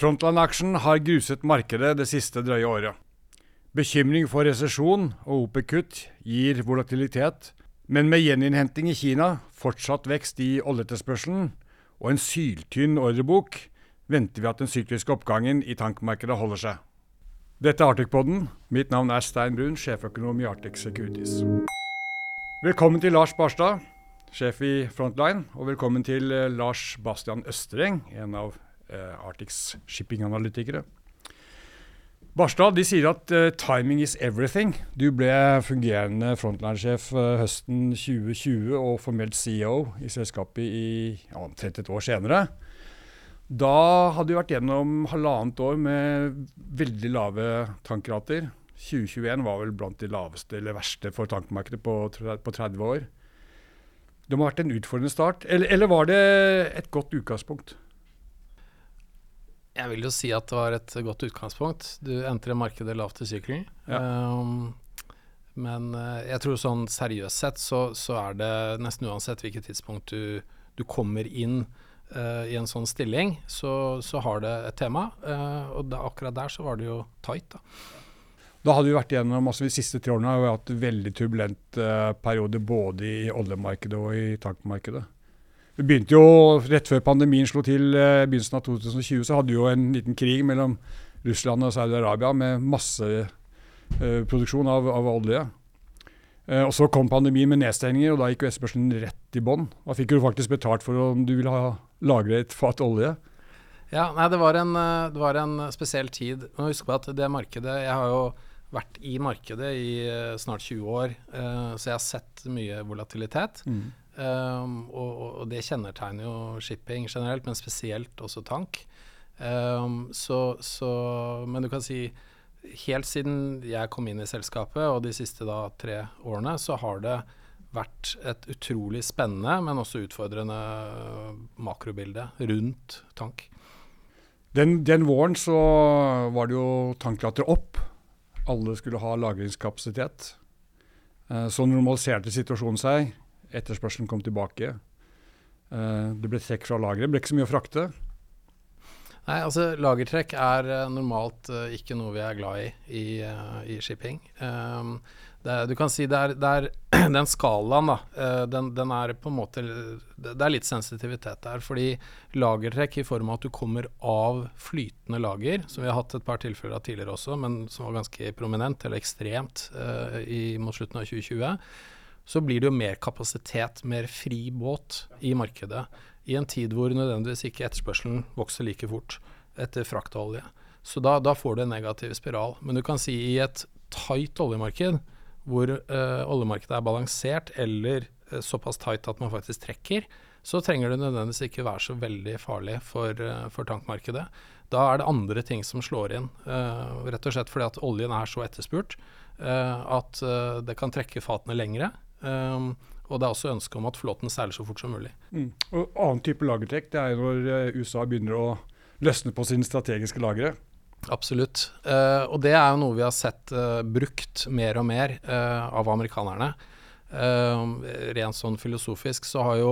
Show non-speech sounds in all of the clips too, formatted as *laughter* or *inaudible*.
Frontline-aksjen har gruset markedet det siste drøye året. Bekymring for resesjon og OPEC-kutt gir volatilitet, men med gjeninnhenting i Kina, fortsatt vekst i oljeetterspørselen og en syltynn ordrebok, venter vi at den sykliske oppgangen i tankmarkedet holder seg. Dette er Arctic-podden. Mitt navn er Stein Brun, sjeføkonom i Arctic Securities. Velkommen til Lars Barstad, sjef i Frontline, og velkommen til eh, Lars Bastian Østreng, en av Arctics shippinganalytikere. Barstad de sier at uh, 'timing is everything'. Du ble fungerende frontline-sjef uh, høsten 2020 og formelt CEO i selskapet i ja, omtrent et år senere. Da hadde du vært gjennom halvannet år med veldig lave tankrater. 2021 var vel blant de laveste eller verste for tankmarkedet på, på 30 år. Det må ha vært en utfordrende start, eller, eller var det et godt utgangspunkt? Jeg vil jo si at det var et godt utgangspunkt. Du entrer markedet lavt i sykling. Ja. Um, men uh, jeg tror sånn seriøst sett så, så, er det nesten uansett hvilket tidspunkt du, du kommer inn uh, i en sånn stilling, så, så, har det et tema. Uh, og da, akkurat der så var det jo tight, da. Da hadde vi vært igjennom, altså De siste tre årene har vi hatt veldig turbulent periode både i oljemarkedet og i tankmarkedet. Vi begynte jo rett før pandemien slo til eh, begynnelsen av 2020, så hadde vi jo en liten krig mellom Russland og Saudi-Arabia med masseproduksjon eh, av, av, olje. Eh, og Så kom pandemien med nedstengninger, og da gikk jo etterspørselen rett i bånn. Da fikk du faktisk betalt for om du ville ha lagre et fat olje. Ja, nei, det var, en, det var en spesiell tid. Men husk på at det markedet Jeg har jo vært i markedet i snart 20 år, uh, så jeg har sett mye volatilitet. Mm. Um, og, og, det kjennetegner jo shipping generelt, men spesielt også tank. Um, så, så, men du kan si helt siden jeg kom inn i selskapet, og de siste da, tre årene, så har det vært et utrolig spennende, men også utfordrende makrobilde rundt tank. Den, den våren så var det jo tanklater opp. Alle skulle ha lagringskapasitet. Eh, så normaliserte situasjonen seg. Etterspørselen kom tilbake. Uh, det ble trekk fra lageret. Ble ikke så mye å frakte. Nei, altså Lagertrekk er uh, normalt uh, ikke noe vi er glad i i, i shipping. Um, det, du kan si det er, det er *clears throat* den skalaen, da. Den, den, er på en måte Det er litt sensitivitet der. Fordi lagertrekk i form av at du kommer av flytende lager, som vi har hatt et par tilfeller av tidligere også, men som var ganske prominent, eller ekstremt, i, mot slutten av 2020 så blir det jo mer kapasitet, mer fri båt i markedet. I en tid hvor nødvendigvis ikke etterspørselen vokser like fort etter fraktolje. Så da, da, får du en negativ spiral. Men du kan si i et tight oljemarked, hvor uh, oljemarkedet er balansert eller uh, såpass tight at man faktisk trekker, så trenger det nødvendigvis ikke være så veldig farlig for, uh, for tankmarkedet. Da er det andre ting som slår inn. rett og slett fordi at oljen er så etterspurt at det kan trekke fatene lengre. Um, og det er også ønske om at flåten seiler så fort som mulig. Mm. Og Annen type lagertrekk det er når eh, USA begynner å løsne på sine strategiske lagre. Absolutt. Uh, og det er jo noe vi har sett uh, brukt mer og mer uh, av amerikanerne. rent sånn filosofisk så har jo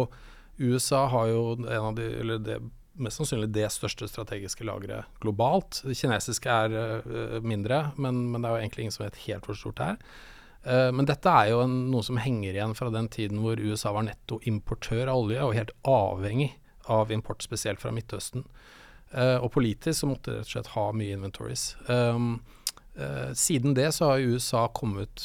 USA har jo en av de, eller det, mest sannsynlig det største strategiske lageret globalt. Det kinesiske er mindre, men, men, det er jo egentlig ingen som vet helt hvor stort det er. Uh, men dette er jo en, noe som henger igjen fra den tiden hvor USA var nettoimportør av olje, og helt avhengig av import, spesielt fra Midtøsten. Uh, og politisk så måtte de rett og slett ha mye inventories. Um, uh, siden det så har USA kommet,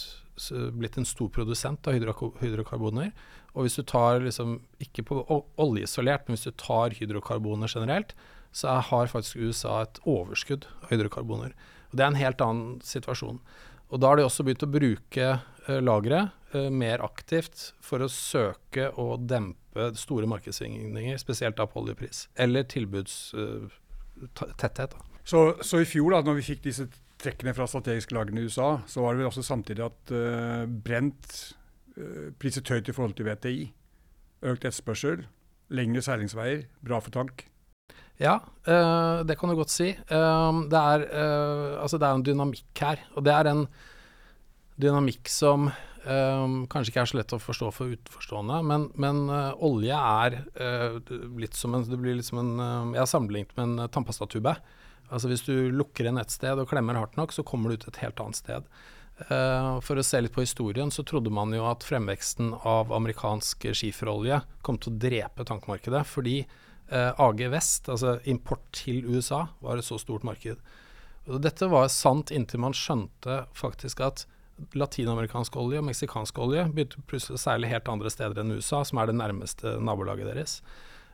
blitt en stor produsent av hydrokarboner. Og hvis du tar liksom, ikke på olje isolert, men hvis du tar hydrokarboner generelt, så har faktisk USA et overskudd av hydrokarboner. Og det er en helt annen situasjon. Og da har de også begynt å bruke uh, lageret uh, mer aktivt for å søke å dempe store markedssvingninger, spesielt da på oljepris. Eller tilbudstetthet. Uh, så, så, i fjor, da når vi fikk disse trekkene fra strategiske lagrene i USA, så var det vel også samtidig at uh, Brent uh, priset høyt i forhold til VTI. Økt etterspørsel, lengre seilingsveier, bra for tank. Ja, uh, det kan du godt si. Uh, det, er, uh, altså det er en dynamikk her. Og det er en dynamikk som kanskje ikke er så lett å forstå for utenforstående, men, men olje er litt som en Det blir litt som en Jeg har sammenlignet med en tannpastatube. Altså Hvis du lukker inn et sted og klemmer hardt nok, så kommer du ut et helt annet sted. Uh, for å se litt på historien, så trodde man jo at fremveksten av amerikansk skiferolje kom til å drepe tankmarkedet, fordi AG Vest, altså import til USA, var et så stort marked. Og dette var sant inntil man skjønte faktisk at latinamerikansk olje og meksikansk olje begynte plutselig å seile helt andre steder enn USA, som er det nærmeste nabolaget deres.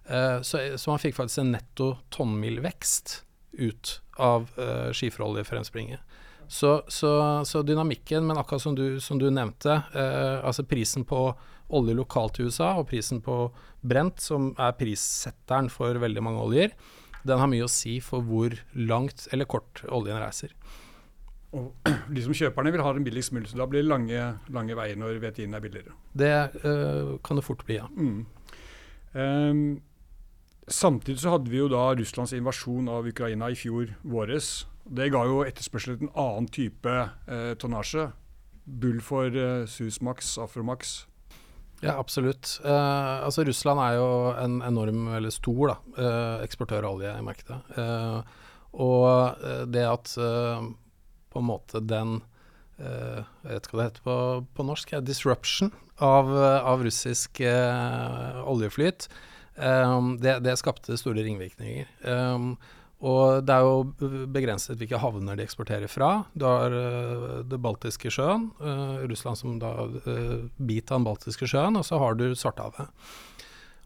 Uh, så, så, man fikk faktisk en netto tonnmilvekst ut av uh, skiferoljefremspringet. Så, så, så, dynamikken, men akkurat som du, som du nevnte, eh, altså prisen på olje lokalt i USA og prisen på brent, som er prissetteren for veldig mange oljer, den har mye å si for hvor langt eller kort oljen reiser. Og *clears throat* De som kjøperne vil ha den billigst mulig, så da blir det lange, lange veier når VTI-en er billigere. Det øh, kan det fort bli, ja. Mm. Um, samtidig så hadde vi jo da Russlands invasjon av Ukraina i fjor våres. Det ga jo etterspørsel etter en annen type eh, tonnasje. Bull for eh, Susmax, Afromax. Ja, absolutt. Eh, altså Russland er jo en enorm, eller stor, da, eh, eksportør av olje i markedet. Eh, og eh, det at på en måte den Jeg vet ikke hva det heter på, på norsk, ja, disruption av, av russisk oljeflyt, det, det, skapte store ringvirkninger. Um, og det er jo begrenset hvilke havner de eksporterer fra. Du har uh, det baltiske sjøen, uh, Russland som da uh, bit av den baltiske sjøen, og så har du Svartehavet.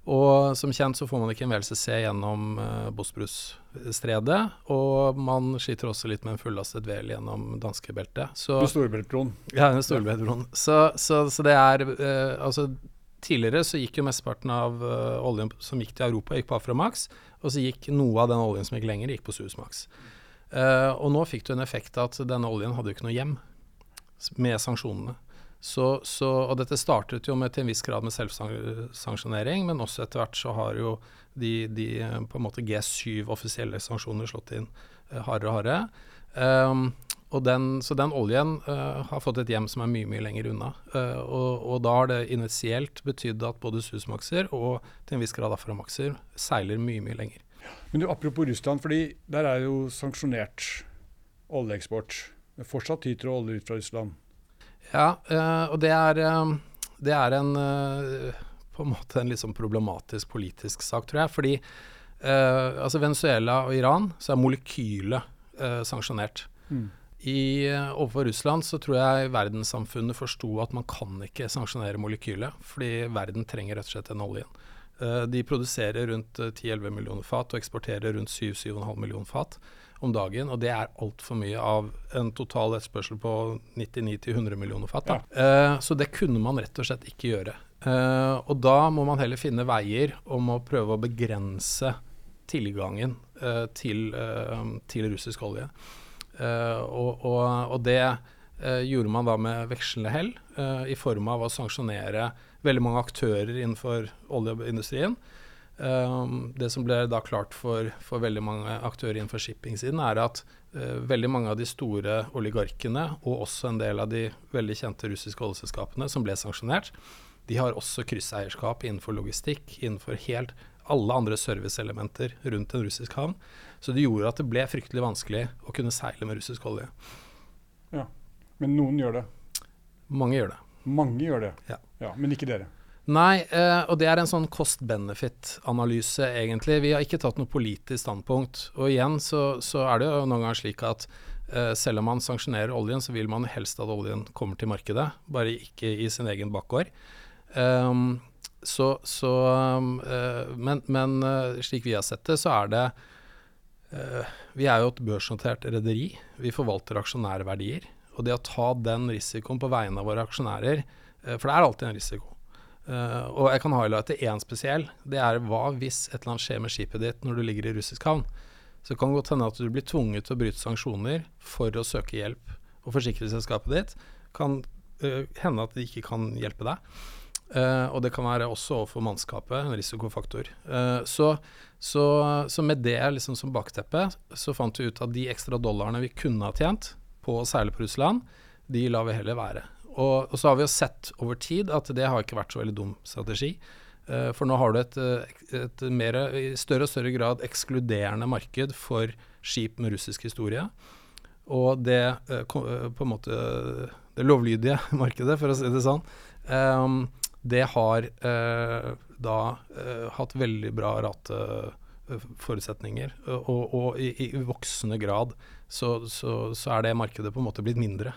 Og som kjent så får man ikke en VLCC gjennom uh, Bosporus-stredet, og man sliter også litt med en fullastet vel gjennom danskebeltet. Storebeltbroen. Ja, Storebeltbroen. Så, så, så, det er Altså tidligere så gikk jo mesteparten av oljen som gikk til Europa, gikk på Aframax. Og så gikk noe av den oljen som gikk lenger, gikk på Suezmax. Uh, og nå fikk du en effekt at denne oljen hadde jo ikke noe hjem med sanksjonene. Så, så, og dette startet jo med til en viss grad med selvsanksjonering, men også etter hvert så har jo de, de på en måte G7 offisielle sanksjoner slått inn hardere og hardere. Um, den, så den oljen uh, har fått et hjem som er mye mye lenger unna. Uh, og, og, da har det initielt betydd at både Susmaxer og til en viss grad Aframaxer seiler mye mye lenger. Men du, Apropos Russland, fordi der er jo sanksjonert oljeeksport. Men fortsatt tyter olje ut fra Russland? Ja, uh, og det er, det er en på en måte en litt sånn problematisk politisk sak, tror jeg. Fordi altså Venezuela og Iran så er molekylet sanksjonert. Mm. I, eh, overfor Russland så tror jeg verdenssamfunnet forsto at man kan ikke sanksjonere molekylet, fordi verden trenger rett og slett den oljen. Uh, de produserer rundt 10-11 eh, millioner fat og eksporterer rundt 7-7,5 millioner fat om dagen. Og det er altfor mye av en total etterspørsel på 99-100 millioner fat. Ja. Så det kunne man rett og slett ikke gjøre. Og da må man heller finne veier om å prøve å begrense tilgangen til, til russisk olje. Eh, og, og, og, det eh, gjorde man da med vekslende hell, eh, i form av å sanksjonere veldig mange aktører innenfor oljeindustrien. Det som ble da klart for, for, veldig mange aktører innenfor shipping-siden, er at veldig mange av de store oligarkene, og også en del av de veldig kjente russiske oljeselskapene som ble sanksjonert, de har også krysseierskap innenfor logistikk, innenfor helt alle andre serviceelementer rundt en russisk havn. Så det gjorde at det ble fryktelig vanskelig å kunne seile med russisk olje. Ja, Men noen gjør det? Mange gjør det. Mange gjør det, ja. ja men ikke dere? Nei, eh, og det er en sånn cost-benefit-analyse, egentlig. Vi har ikke tatt noe politisk standpunkt. Og igjen så, så er det jo noen ganger slik at eh, selv om man sanksjonerer oljen, så vil man helst at oljen kommer til markedet, bare ikke i sin egen bakgård. Um, så, så um, uh, men, men uh, slik vi har sett det, så er det Eh, vi er jo et børsnotert rederi. Vi forvalter aksjonærverdier. Og det å ta den risikoen på vegne av våre aksjonærer, eh, for det er alltid en risiko. Uh, og jeg kan highlighte én spesiell. Det er hva hvis et eller annet skjer med skipet ditt når du ligger i russisk havn. Så det kan godt hende at du blir tvunget til å bryte sanksjoner for å søke hjelp. Og forsikringsselskapet ditt kan uh, hende at de ikke kan hjelpe deg. Uh, og det kan være også overfor mannskapet en risikofaktor. Uh, så, så, så, med det liksom som bakteppe, så fant vi ut at de ekstra dollarene vi kunne ha tjent på å seile på Russland, de lar vi heller være. Og, og, så har vi jo sett over tid at det har ikke vært så veldig dum strategi. Uh, for nå har du et, et mer, i større og større grad ekskluderende marked for skip med russisk historie. Og det på en måte det lovlydige *laughs* markedet, for å si det sånn, um, det har da hatt veldig bra rateforutsetninger. Og, og i, i, voksende grad så, så, så, er det markedet på en måte blitt mindre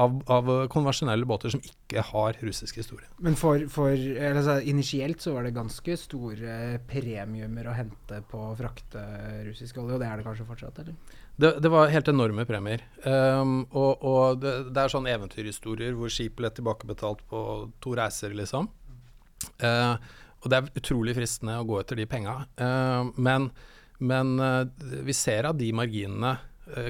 av, av, konvensjonelle båter som ikke har russisk historie. Men for, for altså, initielt så var det ganske store premiumer å hente på å frakte russisk olje, og det er det kanskje fortsatt, eller? Det, det var helt enorme premier. Um, og, og det, det, er sånne eventyrhistorier hvor skip ble tilbakebetalt på to reiser, liksom. Uh, og det er utrolig fristende å gå etter de penga. Uh, men, men uh, vi ser at de marginene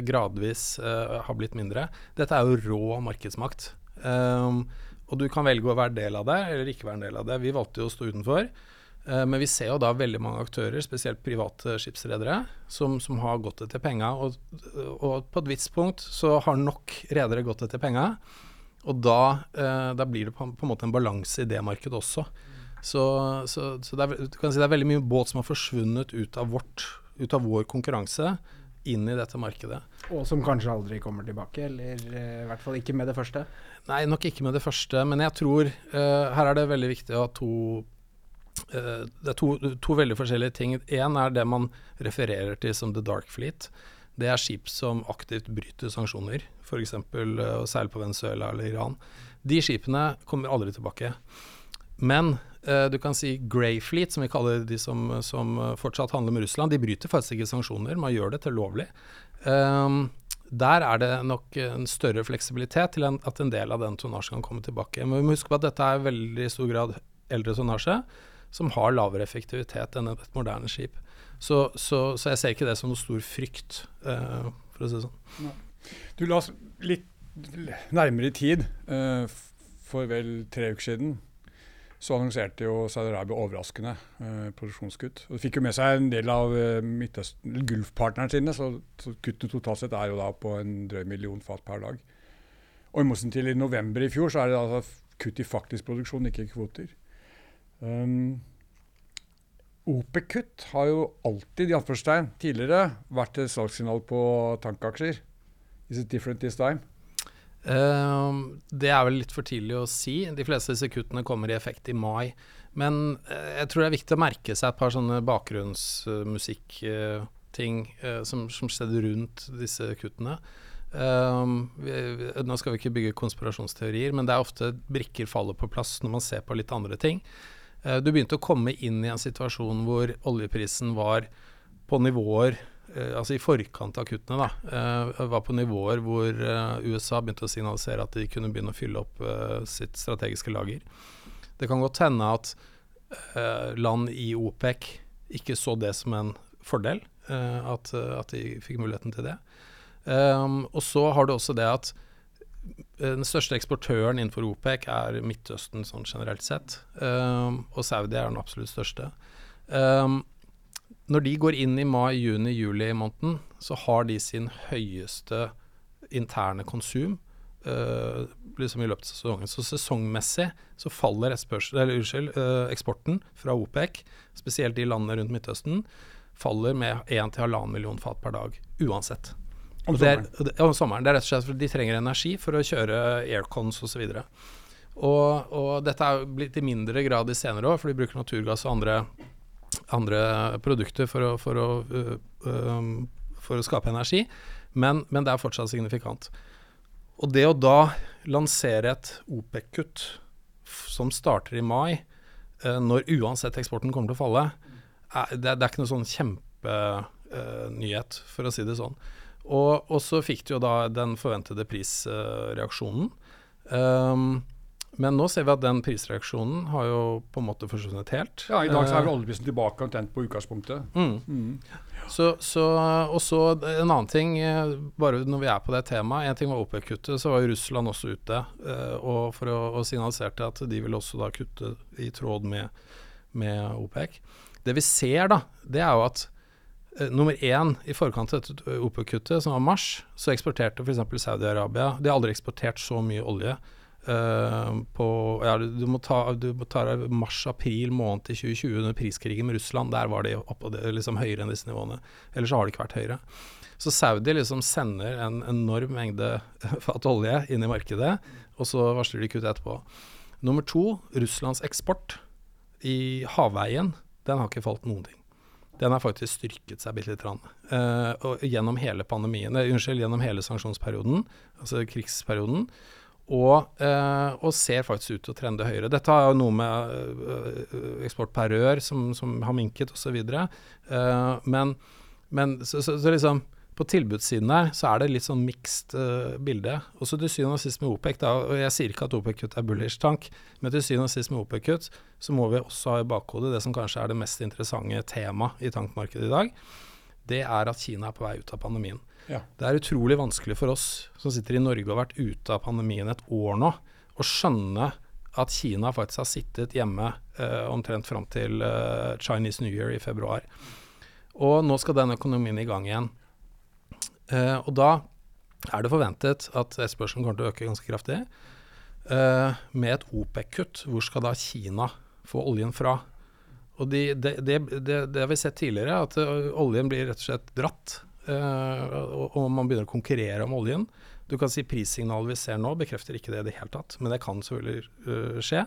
gradvis uh, har blitt mindre. Dette er jo rå markedsmakt. Um, og du kan velge å være del av det, eller ikke være en del av det. Vi valgte jo å stå utenfor. Uh, men vi ser jo da veldig mange aktører, spesielt private skipsredere, som, som, har gått etter penga. Og, og, på et visst punkt så har nok redere gått etter penga. Og da, uh, da, blir det på, på, en måte en balanse i det markedet også. Så, så, så det, er, si det er veldig mye båt som har forsvunnet ut av, vårt, ut av vår konkurranse inn i dette markedet. Og som kanskje aldri kommer tilbake, eller uh, i hvert fall ikke med det første? Nei, nok ikke med det første, men jeg tror uh, her er det veldig viktig å ha to uh, Det er to, to, veldig forskjellige ting. Én er det man refererer til som the dark fleet. Det er skip som aktivt bryter sanksjoner, f.eks. å seile på Venezuela eller Iran. De skipene kommer aldri tilbake. Men du kan si Grey Fleet, som vi kaller de som, som, fortsatt handler med Russland. De bryter faktisk ikke sanksjoner, man gjør det til lovlig. Um, der er det nok en større fleksibilitet til at en del av den tonnasjen kan komme tilbake. Men vi må huske på at dette er veldig stor grad eldre tonnasje, som har lavere effektivitet enn et moderne skip. Så, så, så jeg ser ikke det som noe stor frykt, uh, for å si det sånn. Du la oss litt nærmere i tid, uh, for vel tre uker siden så annonserte jo Saudi-Arabia overraskende eh, produksjonskutt. Og fikk jo med seg en del av eh, Gulf-partnerne sine, så, så kuttene totalt sett er jo da på en drøy million fat per dag. Og i motsetning til i november i fjor, så er det altså kutt i faktisk produksjon, ikke kvoter. Um, OPEC-kutt har jo alltid i anførstegn tidligere vært et salgssignal på tankaksjer. Is it different this time? Uh, det er vel litt for tidlig å si. De fleste av disse kuttene kommer i effekt i mai. Men uh, jeg tror det er viktig å merke seg et par sånne bakgrunnsmusikkting uh, som, som skjedde rundt disse kuttene. Vi, nå skal vi ikke bygge konspirasjonsteorier, men det er ofte brikker faller på plass når man ser på litt andre ting. du begynte å komme inn i en situasjon hvor oljeprisen var på nivåer Eh, altså i forkant av kuttene, da, uh, var på nivåer hvor uh, USA begynte å signalisere at de kunne begynne å fylle opp sitt strategiske lager. Det kan godt hende at land i OPEC ikke så det som en fordel, at, at, de fikk muligheten til det. Um, og så har du også det at den største eksportøren innenfor OPEC er Midtøsten sånn generelt sett, um, og Saudi er den absolutt største. Um, når de går inn i mai, juni, juli måneden, så har de sin høyeste interne konsum uh, liksom i løpet av sesongen. Så sesongmessig så faller eller, unnskyld, uh, eksporten fra OPEC, spesielt i landene rundt Midtøsten, faller med 1-1,5 million fat per dag uansett. Om sommeren. Det er, om sommeren. Det er rett og slett fordi de trenger energi for å kjøre aircons osv. Og, og dette er blitt i mindre grad i senere år, for de bruker naturgass og andre andre produkter for å, for å, uh, um, for å skape energi, men, men, det er fortsatt signifikant. Og det å da lansere et OPEC-kutt som starter i mai, uh, når uansett eksporten kommer til å falle, er, det, det, er ikke noe sånn kjempenyhet, uh, for å si det sånn. Og, og, så fikk du jo da den forventede prisreaksjonen. Um, men nå ser vi at den prisreaksjonen har jo på en måte forsvunnet helt. Ja, i dag så er vel eh, oljeprisen tilbake omtrent på utgangspunktet. Mm. Mm. Så, så, og så en annen ting, eh, bare når vi er på det temaet. En ting var OPEC-kuttet, så var jo Russland også ute uh, og for å, og signaliserte at de vil også da kutte i tråd med, med OPEC. Det vi ser da, det er jo at nummer én i forkant av dette OPEC-kuttet, som var mars, så eksporterte f.eks. Saudi-Arabia De har aldri eksportert så mye olje Uh, på, ja, du, du, må ta, du må ta mars-april måned i 2020 under priskrigen med Russland. Der var de oppe, liksom høyere enn disse nivåene. Ellers har de ikke vært høyere. Så Saudi liksom sender en enorm mengde *laughs* fat olje inn i markedet, og så varsler de kutt etterpå. Nummer to, Russlands eksport i havveien, den har ikke falt noen ting. Den har faktisk styrket seg bitte lite grann. Uh, gjennom hele pandemien, unnskyld, gjennom hele sanksjonsperioden, altså krigsperioden. Og, uh, og, ser faktisk ut til å trende høyere. Dette har jo noe med uh, eksport per rør som, som har minket osv. Men, men så, så, så, liksom på tilbudssiden her så er det litt sånn mixed bilde. Også til syvende og sist med OPEC, da, og jeg sier ikke at OPEC-kutt er bullish tank, men til syvende og sist med OPEC-kutt så må vi også ha i bakhodet det som kanskje er det mest interessante temaet i tankmarkedet i dag. Det er at Kina er på vei ut av pandemien. Ja. Det er utrolig vanskelig for oss som sitter i Norge og har vært ute av pandemien et år nå, å skjønne at Kina faktisk har sittet hjemme eh, omtrent fram til eh, Chinese New Year i februar. Og nå skal den økonomien i gang igjen. Eh, og da er det forventet at etterspørselen kommer til å øke ganske kraftig. Eh, med et OPEC-kutt, hvor skal da Kina få oljen fra? Og de, det, det, det, har vi sett tidligere, at uh, oljen blir rett og slett dratt og, og, man begynner å konkurrere om oljen. Du kan si prissignalet vi ser nå bekrefter ikke det i det hele tatt, men det kan selvfølgelig uh, skje.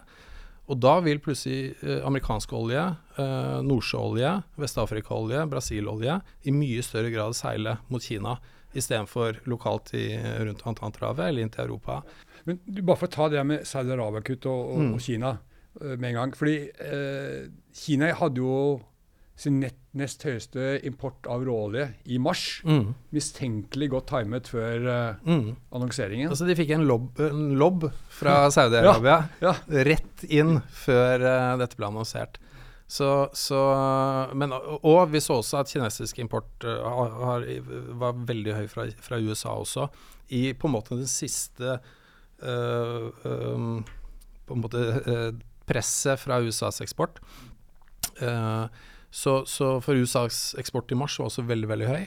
Og da vil plutselig uh, amerikansk olje, uh, nordsjøolje, Vest-Afrika-olje, Brasil-olje i mye større grad seile mot Kina istedenfor lokalt i, rundt Atlanterhavet eller inn til Europa. Men du, Bare for å ta det med Saudi-Arabia-kutt og, og, mm. og, Kina med en gang. fordi Kina hadde jo sin nett, nest høyeste import av råolje i mars. Mm. Mistenkelig godt timet før uh, mm. annonseringen. Altså De fikk en lobb, en lob fra Saudi-Arabia ja, ja. rett inn før uh, dette ble annonsert. Så, så, men, og vi så også at kinesisk import uh, har, var veldig høy fra, fra, USA også. I på en måte den siste um, På en måte presset fra USAs eksport. Uh, så, så, for USAs eksport i mars var også veldig, veldig høy.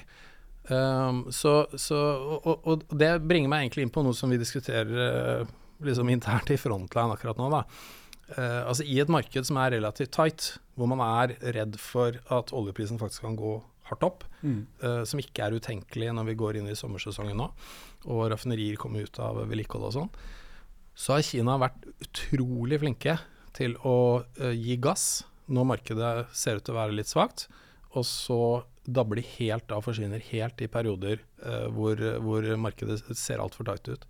Um, så, så og, og, det bringer meg egentlig inn på noe som vi diskuterer uh, liksom internt i Frontline akkurat nå. da. Uh, altså I et marked som er relativt tight, hvor man er redd for at oljeprisen faktisk kan gå hardt opp, mm. uh, som ikke er utenkelig når vi går inn i sommersesongen nå, og raffinerier kommer ut av vedlikehold og sånn, så har Kina vært utrolig flinke til å gi gass når markedet ser ut til å være litt svakt, og så dabler de helt av, forsvinner helt i perioder eh, hvor, hvor, markedet ser altfor tight ut.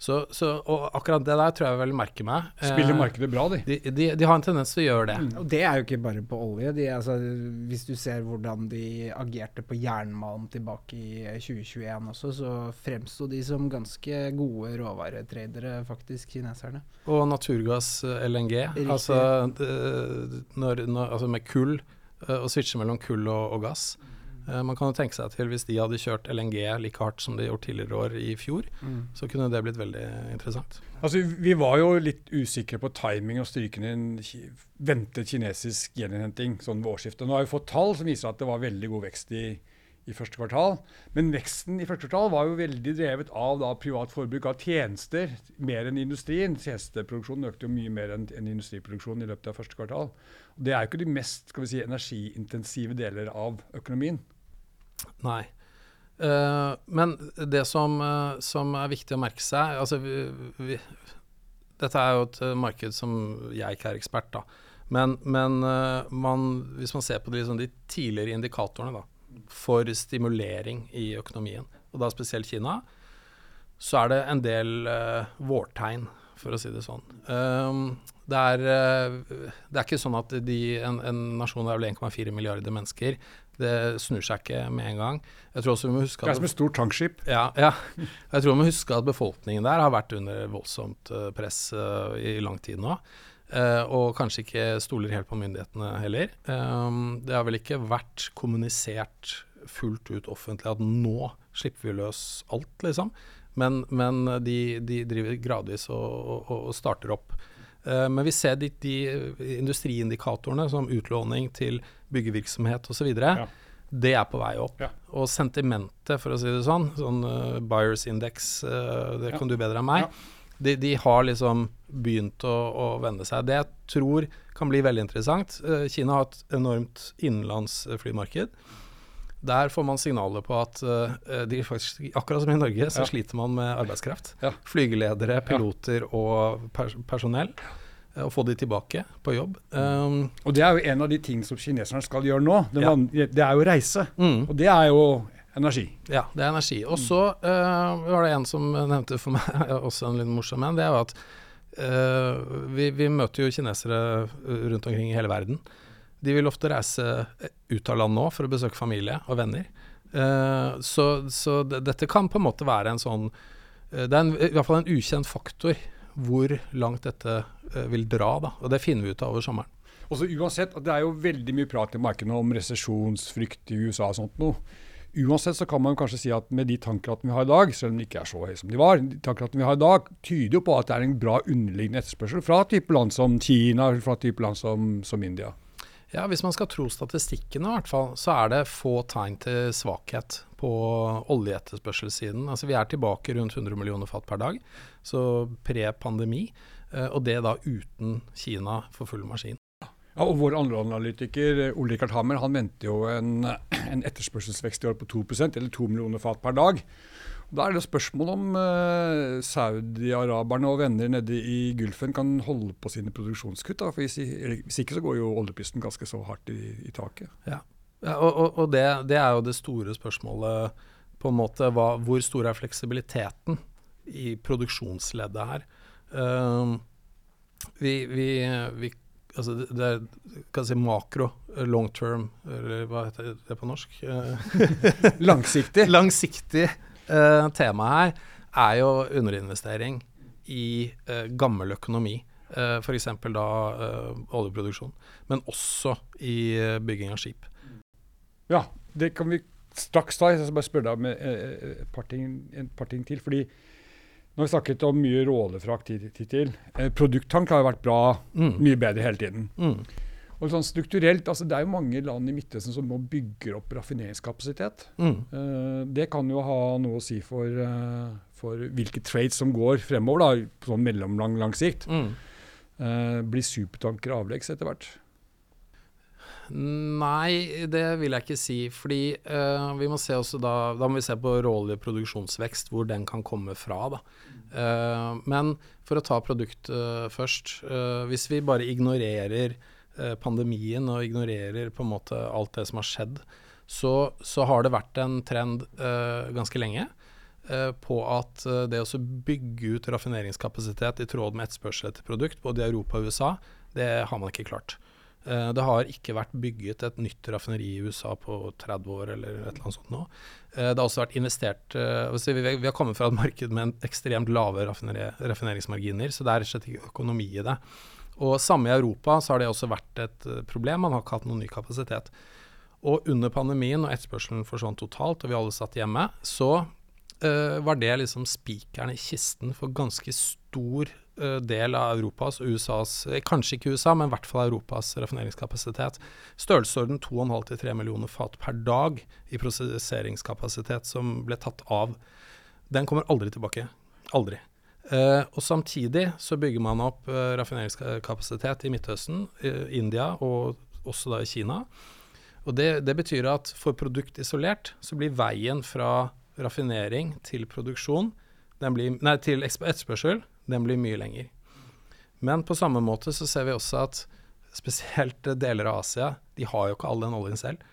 Så, så, og akkurat det der tror jeg vel merker meg. Spiller eh, markedet bra, de? De, de? de, har en tendens til å gjøre det. Mm. Og det er jo ikke bare på olje. De, altså, hvis du ser hvordan de agerte på jernmalm tilbake i 2021 også, så fremsto de som ganske gode råvaretradere, faktisk, kineserne. Og naturgass, eh, LNG. Altså, når, når, altså, med kull, eh, å switche mellom kull og, og gass. Uh, man kan jo tenke seg til hvis de hadde kjørt LNG like hardt som de gjorde tidligere år i fjor, mm. så kunne det blitt veldig interessant. Altså, Vi var jo litt usikre på timing og strykende en ventet kinesisk gjeninnhenting sånn ved årsskiftet. Nå har vi fått tall som viser at det var veldig god vekst i, i første kvartal. Men veksten i første kvartal var jo veldig drevet av da, privat forbruk av tjenester mer enn industrien. Tjenesteproduksjonen økte jo mye mer enn, enn industriproduksjonen i løpet av første kvartal. Og det er jo ikke de mest skal vi si, energiintensive deler av økonomien. Nei. Uh, men det som, uh, som, er viktig å merke seg altså vi, vi, Dette er jo et uh, marked som jeg ikke er ekspert, da. Men, men man, hvis man ser på de, liksom, de tidligere indikatorene da, for stimulering i økonomien, og da spesielt Kina, så er det en del vårtegn, for å si det sånn. Det, er, det er ikke sånn at de, en, en nasjon er vel 1,4 milliarder mennesker. Det snur seg ikke med en gang. Jeg tror også vi må huske at Det er som et stort tankskip. Ja, ja. Jeg tror vi må huske at befolkningen der har vært under voldsomt eh, press uh, i lang tid nå. Uh, og kanskje ikke stoler helt på myndighetene heller. Det har vel ikke vært kommunisert fullt ut offentlig at nå slipper vi løs alt, liksom. Men, men de, de, driver gradvis og, og, og starter opp. Men vi ser de, de industriindikatorene som utlåning til byggevirksomhet osv. Ja. Det er på vei opp. Ja. Og sentimentet, for å si det sånn, sånn uh, buyers index, uh, det kan du bedre enn meg, De, de har liksom begynt å, å vende seg. Det jeg tror kan bli veldig interessant uh, Kina har et enormt innenlandsflymarked. Der får man signaler på at uh, de faktisk, akkurat som i Norge, så Ja. sliter man med arbeidskraft. Ja. Flygeledere, piloter og pers personell. Eh, Å få de tilbake på jobb. Um, Og det er jo en av de ting som kineserne skal gjøre nå. Det, Ja. det er jo reise. mm. Og det er jo energi. Ja, det er energi. Og så uh, var det en som nevnte for meg, *laughs* også en litt morsom en, det er jo at uh, vi, vi møter jo kinesere eh, rundt omkring i hele verden. De vil ofte reise ut av land nå for å besøke familie og venner. Uh, så så dette kan på en måte være en sånn eh, Det er en, i hvert fall en ukjent faktor hvor langt dette eh, vil dra, da. Og det finner vi ut av over sommeren. Også uansett, Det er jo veldig mye prat i markedet om resesjonsfrykt i USA og sånt noe. Uansett så kan man kanskje si at med de tankratene vi har i dag, selv om de ikke er så høye som de var, de tankratene vi har i dag, tyder jo på at det er en bra underliggende etterspørsel fra type land som Kina, fra type land som, som India. Ja, Hvis man skal tro statistikkene, i hvert fall, så er det få tegn til svakhet på oljeetterspørselssiden. Altså Vi er tilbake rundt 100 millioner fat per dag, så pre-pandemi. eh, Og det da uten Kina for full maskin. Ja, og Vår andre analytiker Ole Rikard Hammer han venter jo en, *clears throat* en etterspørselsvekst i år på 2% eller 2 millioner fat per dag. Da er det spørsmål om eh, saudi-araberne og venner nede i Gulfen kan holde på sine produksjonskutt. Da, for hvis, hvis ikke så går jo oljeprisen ganske så hardt i, i taket. Ja, og og, og det, det er jo det store spørsmålet, på en måte. Hva, hvor stor er fleksibiliteten i produksjonsleddet her? Uh, vi, vi, vi Altså det, det er kan si makro, eh, long term, eller hva heter det på norsk? Eh, *laughs* *laughs* Langsiktig. Langsiktig uh, tema her er jo underinvestering i uh, gammel økonomi. Uh, F.eks. da uh, oljeproduksjon, men også i bygging av skip. Ja, det kan vi straks ta. Jeg skal bare spørre deg om eh, et par ting, et par ting til. fordi nå har vi snakket om mye rålefrakt hittil. Eh, produkttank har jo vært bra, Mm. mye bedre hele tiden. Mm. Og sånn strukturelt, altså Det er jo mange land i Midtøsten som nå bygger opp raffineringskapasitet. Mm. Eh, det kan jo ha noe å si for, eh, for hvilke trades som går fremover, da, på sånn mellomlang lang sikt. Mm. Eh, blir supertanker avleggs etter hvert? Nei, det vil jeg ikke si. Fordi uh, vi må se også da Da må vi se på rålig produksjonsvekst, hvor den kan komme fra. Da. Uh, men for å ta produktet først. eh, hvis vi bare ignorerer pandemien og ignorerer på en måte alt det som har skjedd, så, så har det vært en trend ganske lenge på at det å bygge ut raffineringskapasitet i tråd med etterspørsel etter produkt, både i Europa og USA, det har man ikke klart. Eh, Det har ikke vært bygget et nytt raffineri i USA på 30 år eller et eller annet sånt nå. Eh, Det har også vært investert eh, Vi har kommet fra et *laughs* marked med en ekstremt lave raffineringsmarginer, så det er rett og slett ikke økonomi i det. Og samme i Europa så har det også vært et problem. Man har ikke hatt noen ny kapasitet. Og under pandemien, og etterspørselen forsvant totalt, og vi alle satt hjemme, så var det liksom spikeren i kisten for ganske stor del av Europas og USAs eh, Kanskje ikke USA, men i hvert fall Europas raffineringskapasitet. Størrelsesorden 2,5-3 millioner fat per dag i prosesseringskapasitet som ble tatt av. Den kommer aldri tilbake. Aldri. Uh, og samtidig så bygger man opp uh, raffineringskapasitet i Midtøsten, uh, India og også da i Kina. Og det, det betyr at for produkt isolert så blir veien fra raffinering til produksjon blir, Nei, til etterspørsel, den blir mye lenger. Men på samme måte så ser vi også at spesielt *laughs* deler av Asia, de har jo ikke all den oljen selv.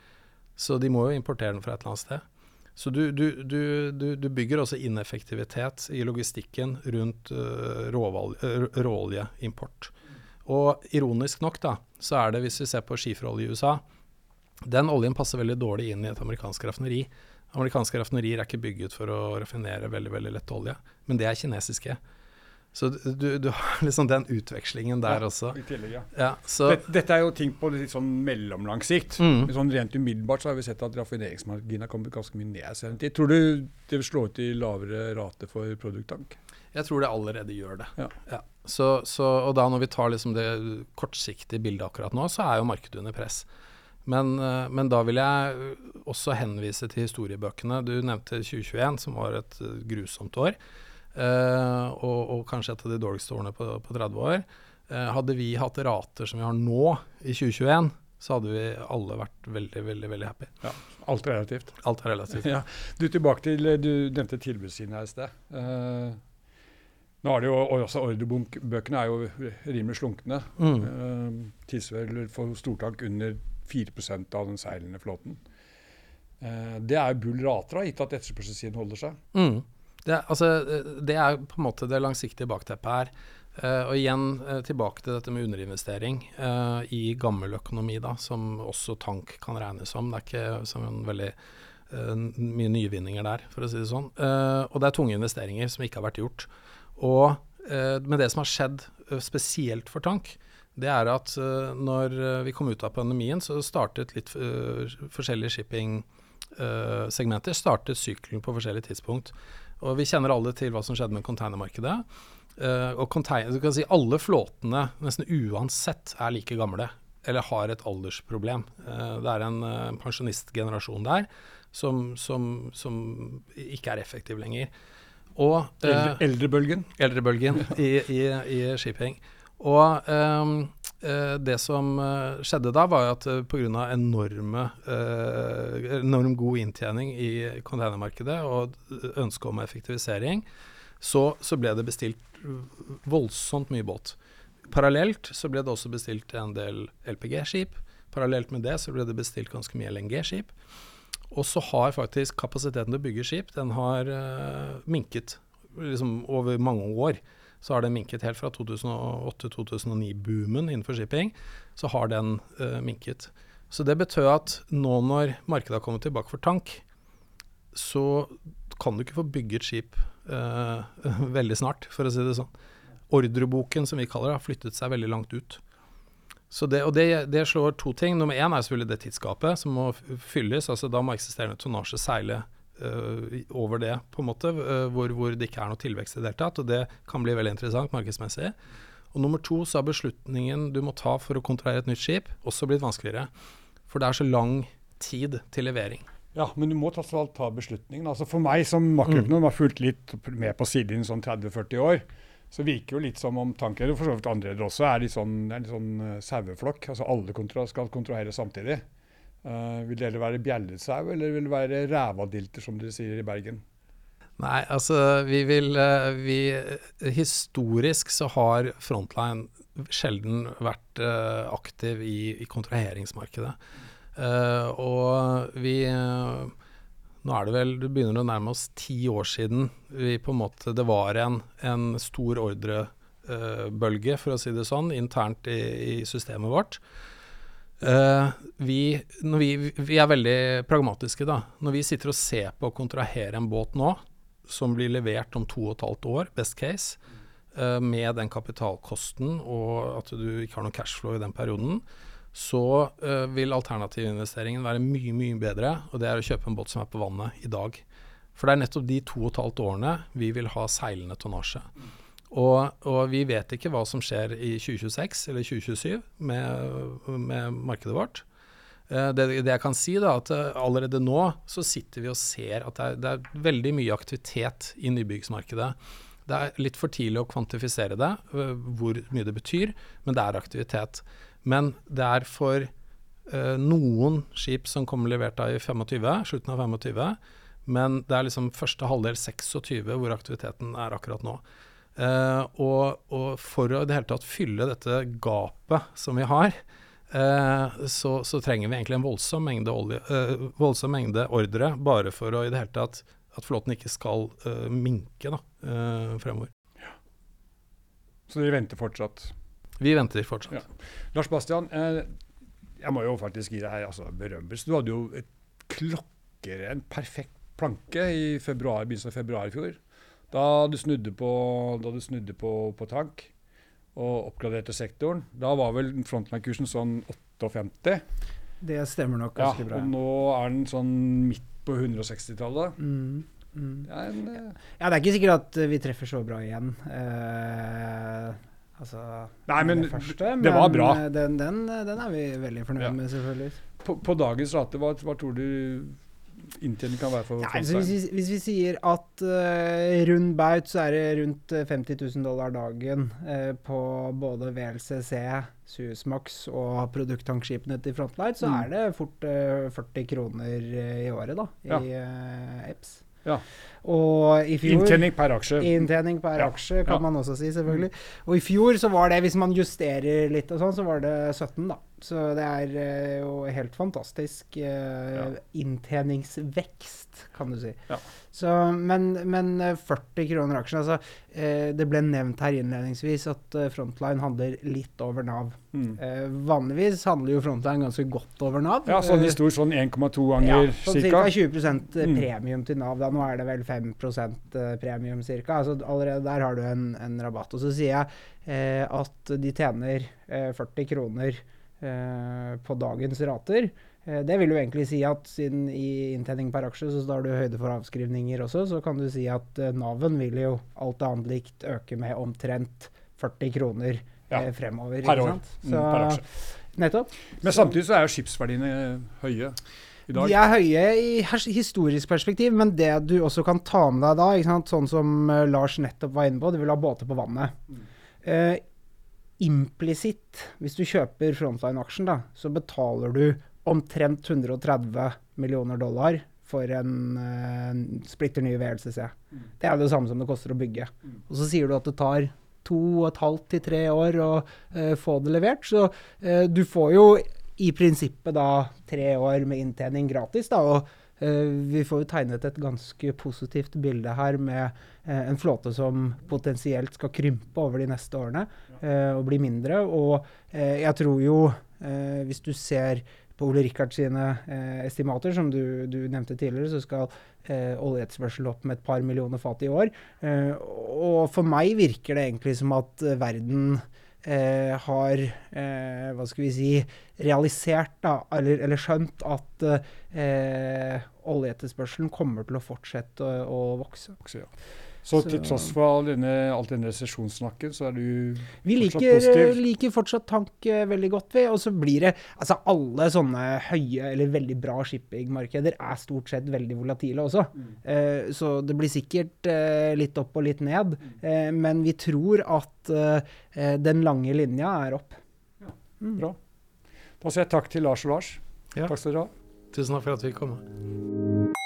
Så de må jo importere den fra et eller annet sted. Så du, du, du, du bygger også ineffektivitet i logistikken rundt uh, råoljeimport. Og ironisk nok, da, så er det, hvis vi ser på skiferolje i USA, den oljen passer veldig dårlig inn i et amerikansk raffineri. Amerikanske raffinerier er ikke bygget for å raffinere veldig veldig lett olje, men det er kinesiske. Så du, du har *laughs* liksom den utvekslingen der Ja, også. I tillegg, ja. Ja, så, Dette, dette er jo ting på litt sånn mellomlang sikt. Mm. Sånn rent umiddelbart så har vi sett at raffineringsmarginen har kommet ganske mye ned. Tror du det vil slå ut i lavere rate for produkttank? jeg tror det allerede gjør det. Ja. Så, så, og da når vi tar liksom det kortsiktige bildet akkurat nå, så er jo markedet under press. Men, eh, men da vil jeg også henvise til historiebøkene. Du nevnte 2021, som var et eh, grusomt år. Eh, og, og, kanskje et av de dårligste årene på, på 30 år. Eh, hadde vi hatt rater som vi har nå, i 2021, så hadde vi alle vært veldig, veldig veldig happy. Ja, Alt er relativt. Alt er relativt. *laughs* Ja. Du, tilbake til, du nevnte tilbudssiden her i sted. Uh, nå er det jo, også Ordrebøkene er jo rimelig slunkne. Mm. Uh, Tilsvarer for stortank under 4% av den seilende flåten. Uh, det er bull rater, gitt at etterspørselssiden holder seg. Mm. Det, altså, det, er på en måte det langsiktige bakteppet her. Uh, og igjen uh, tilbake til dette med underinvestering uh, i gammel økonomi, da, som også tank kan regnes som. Det er ikke som en veldig mye nyvinninger der, for å si det sånn. og det er tunge investeringer som ikke har vært gjort. Og med det som har skjedd spesielt for tank, det er at når vi kom ut av pandemien, så startet litt forskjellige shipping-segmenter startet sykkelen på forskjellige tidspunkt. Og vi kjenner alle til hva som skjedde med containermarkedet. Uh, og container, du kan si Alle flåtene, nesten uansett, er like gamle. Eller har et aldersproblem. Uh, det er en uh, pensjonistgenerasjon der som, som, som, ikke er effektiv lenger. Og, Eldre, eldrebølgen? Eldrebølgen i, i, i, shipping. Og um, det som skjedde da, var at uh, pga. enorme enorm god inntjening i containermarkedet og ønske om effektivisering, så, så ble det bestilt voldsomt mye båt. Parallelt så ble det også bestilt en del LPG-skip. Parallelt med det så ble det bestilt ganske mye LNG-skip. Og så har faktisk kapasiteten til å bygge skip den har minket liksom over mange år. Så har den minket helt fra 2008-2009-boomen innenfor shipping. Så har den uh, minket. Så det betød at nå når markedet har kommet tilbake for tank, så kan du ikke få bygget skip uh, *laughs* veldig snart, for å si det sånn. Ordreboken, som vi kaller det, har flyttet seg veldig langt ut. Det, og det, det, slår to ting. Nummer én er selvfølgelig det tidsgapet som må fylles. altså Da må eksisterende tonnasje seile over det, på en måte, uh, hvor, hvor, det ikke er noe tilvekst i det hele tatt. Og det kan bli veldig interessant markedsmessig. Og nummer to så har beslutningen du må ta for å kontrollere et nytt skip, også blitt vanskeligere. For det er så lang tid til levering. Ja, men du må tross alt ta beslutningen. Altså For meg som makroøkonom mm. har fulgt litt med på siden sånn 30-40 år, så virker jo litt som om tankledere, og for så vidt andre også, er litt sånn, er litt sånn uh, saueflokk. Altså alle kontro skal kontrollere samtidig. Uh, vil dere være bjellesau, eller vil det være rævadilter, som dere sier i Bergen? Nei, altså vi vil uh, vi, Historisk så har Frontline sjelden vært aktiv i, i kontraheringsmarkedet. Uh, og vi uh, Nå er det vel Det begynner å nærme oss ti år siden vi på en måte det var en, en stor ordrebølge, uh, for å si det sånn, internt i, i systemet vårt. Vi, vi, vi, er veldig pragmatiske, da. Når vi sitter og ser på å kontrahere en båt nå, som blir levert om to og et halvt år, best case, med den kapitalkosten og at du ikke har noe cashflow i den perioden, så uh, vil alternativinvesteringen være mye, mye bedre, og det er å kjøpe en båt som er på vannet i dag. For det er nettopp de to og et halvt årene vi vil ha seilende tonnasje. Og, og, vi vet ikke hva som skjer i 2026 eller 2027 med, med markedet vårt. Uh, det, det, jeg kan si, da, at uh, allerede nå så sitter vi og ser at det er, det er veldig mye aktivitet i nybyggsmarkedet. Det er litt for tidlig å kvantifisere det, hvor mye det betyr, men det er aktivitet. Men det er for eh, noen skip som kommer levert da i 25, slutten av 25, men det er liksom første halvdel 26 hvor aktiviteten er akkurat nå. Uh, og, og, for å i det hele tatt fylle dette gapet som vi har, uh, så, så, trenger vi egentlig en voldsom mengde, olje, uh, voldsom mengde ordre, bare for å i det hele tatt at flåten ikke skal minke da, fremover. Ja. Så dere venter fortsatt? Vi venter fortsatt. Ja. Lars Bastian, eh, jeg må jo faktisk gi deg her altså, berømmelse. Du hadde jo et klokkeren perfekt planke i februar, begynnelsen av februar i fjor. Da du snudde på, da du snudde på, på tank og oppgraderte sektoren. Da var vel frontline-kursen sånn 58? Det stemmer nok ganske ja, bra. Og nå er den sånn midt på 160-tallet. Mm, mm. Ja, uh, ja, det er ikke sikkert at vi treffer så bra igjen. Uh, Altså, Nei, men det, første, det var bra. Den, den, den, er vi veldig fornøyd ja. med, selvfølgelig. På, på dagens rate, hva, hva, tror du inntjening kan være for Nei, altså hvis, vi, hvis vi sier at uh, rund baut så er det rundt eh, 50 000 dollar dagen uh, på både VLCC, Suezmax og produkttankskipene til Frontlight, så Mm. er det fort uh, 40 kroner eh, i året, da, i Ja. eh, EPS. Ja. Og i fjor Inntjening per aksje. Inntjening per Ja. aksje, kan Ja. man også si, selvfølgelig. Og i fjor så var det, hvis man justerer litt og sånn, så var det 17, da. Så det er eh, jo helt fantastisk eh, inntjeningsvekst, kan du si. Ja. Så, men, men eh, 40 kroner aksjen, altså. Eh, det ble nevnt her innledningsvis at eh, Frontline handler litt over Nav. Mm. Eh, vanligvis handler jo Frontline ganske godt over Nav. Ja, sånn i stor sånn 1,2 ja, ganger sånn cirka. ca. 20 Mm. premium til Nav. Da. Nå er det vel 5 eh, premium ca. Altså, allerede der har du en, en rabatt. Og så sier jeg eh, at de tjener eh, 40 kroner eh, på dagens rater. Eh, det vil jo egentlig si at siden i inntjening per aksje så tar du høyde for avskrivninger også, så kan du si at eh, Naven vil jo alt annet likt øke med omtrent 40 kroner Ja, eh, fremover. per ikke år. sant? Mm, Så, per aksje. Nettopp. Men samtidig så er jo skipsverdiene høye. De er høye i historisk perspektiv, men det du også kan ta med deg da, sant? sånn som eh, Lars nettopp var inne på, du vil ha båter på vannet. Mm. Eh, Implisitt, hvis du kjøper Frontline-aksjen, da, så betaler du omtrent 130 millioner dollar for en uh, splitter ny VLCC. Mm. Det er det samme som det koster å bygge. Mm. Og så sier du at det tar to og et halvt til tre år å uh, få det levert. Så uh, du får jo i prinsippet da tre år med inntjening gratis, da. Og eh, vi får jo tegnet et ganske positivt bilde her med eh, en flåte som potensielt skal krympe over de neste årene eh, og bli mindre. Og jeg tror jo, hvis du ser på Ole Rikard sine estimater, som du, du nevnte tidligere, så skal eh, opp med et par millioner fat i år. Og for meg virker det egentlig som at verden eh, har eh, hva skal vi si realisert, da, eller, eller skjønt at eh, oljeetterspørselen kommer til å fortsette å, å vokse. vokse ja. Så til tross for all denne, alt denne resesjonssnakken, så er du Vi Fortsatt liker, positiv. liker fortsatt tank eh, veldig godt, vi. Og så blir det Altså, alle sånne høye eller veldig bra shippingmarkeder er stort sett veldig volatile også. Eh, så det blir sikkert uh, litt opp og litt ned. Eh, men vi tror at eh, den lange linja er opp. Mm. bra. Da sier jeg takk til Lars og Lars. Ja. Takk skal dere ha. Tusen takk for at vi fikk komme.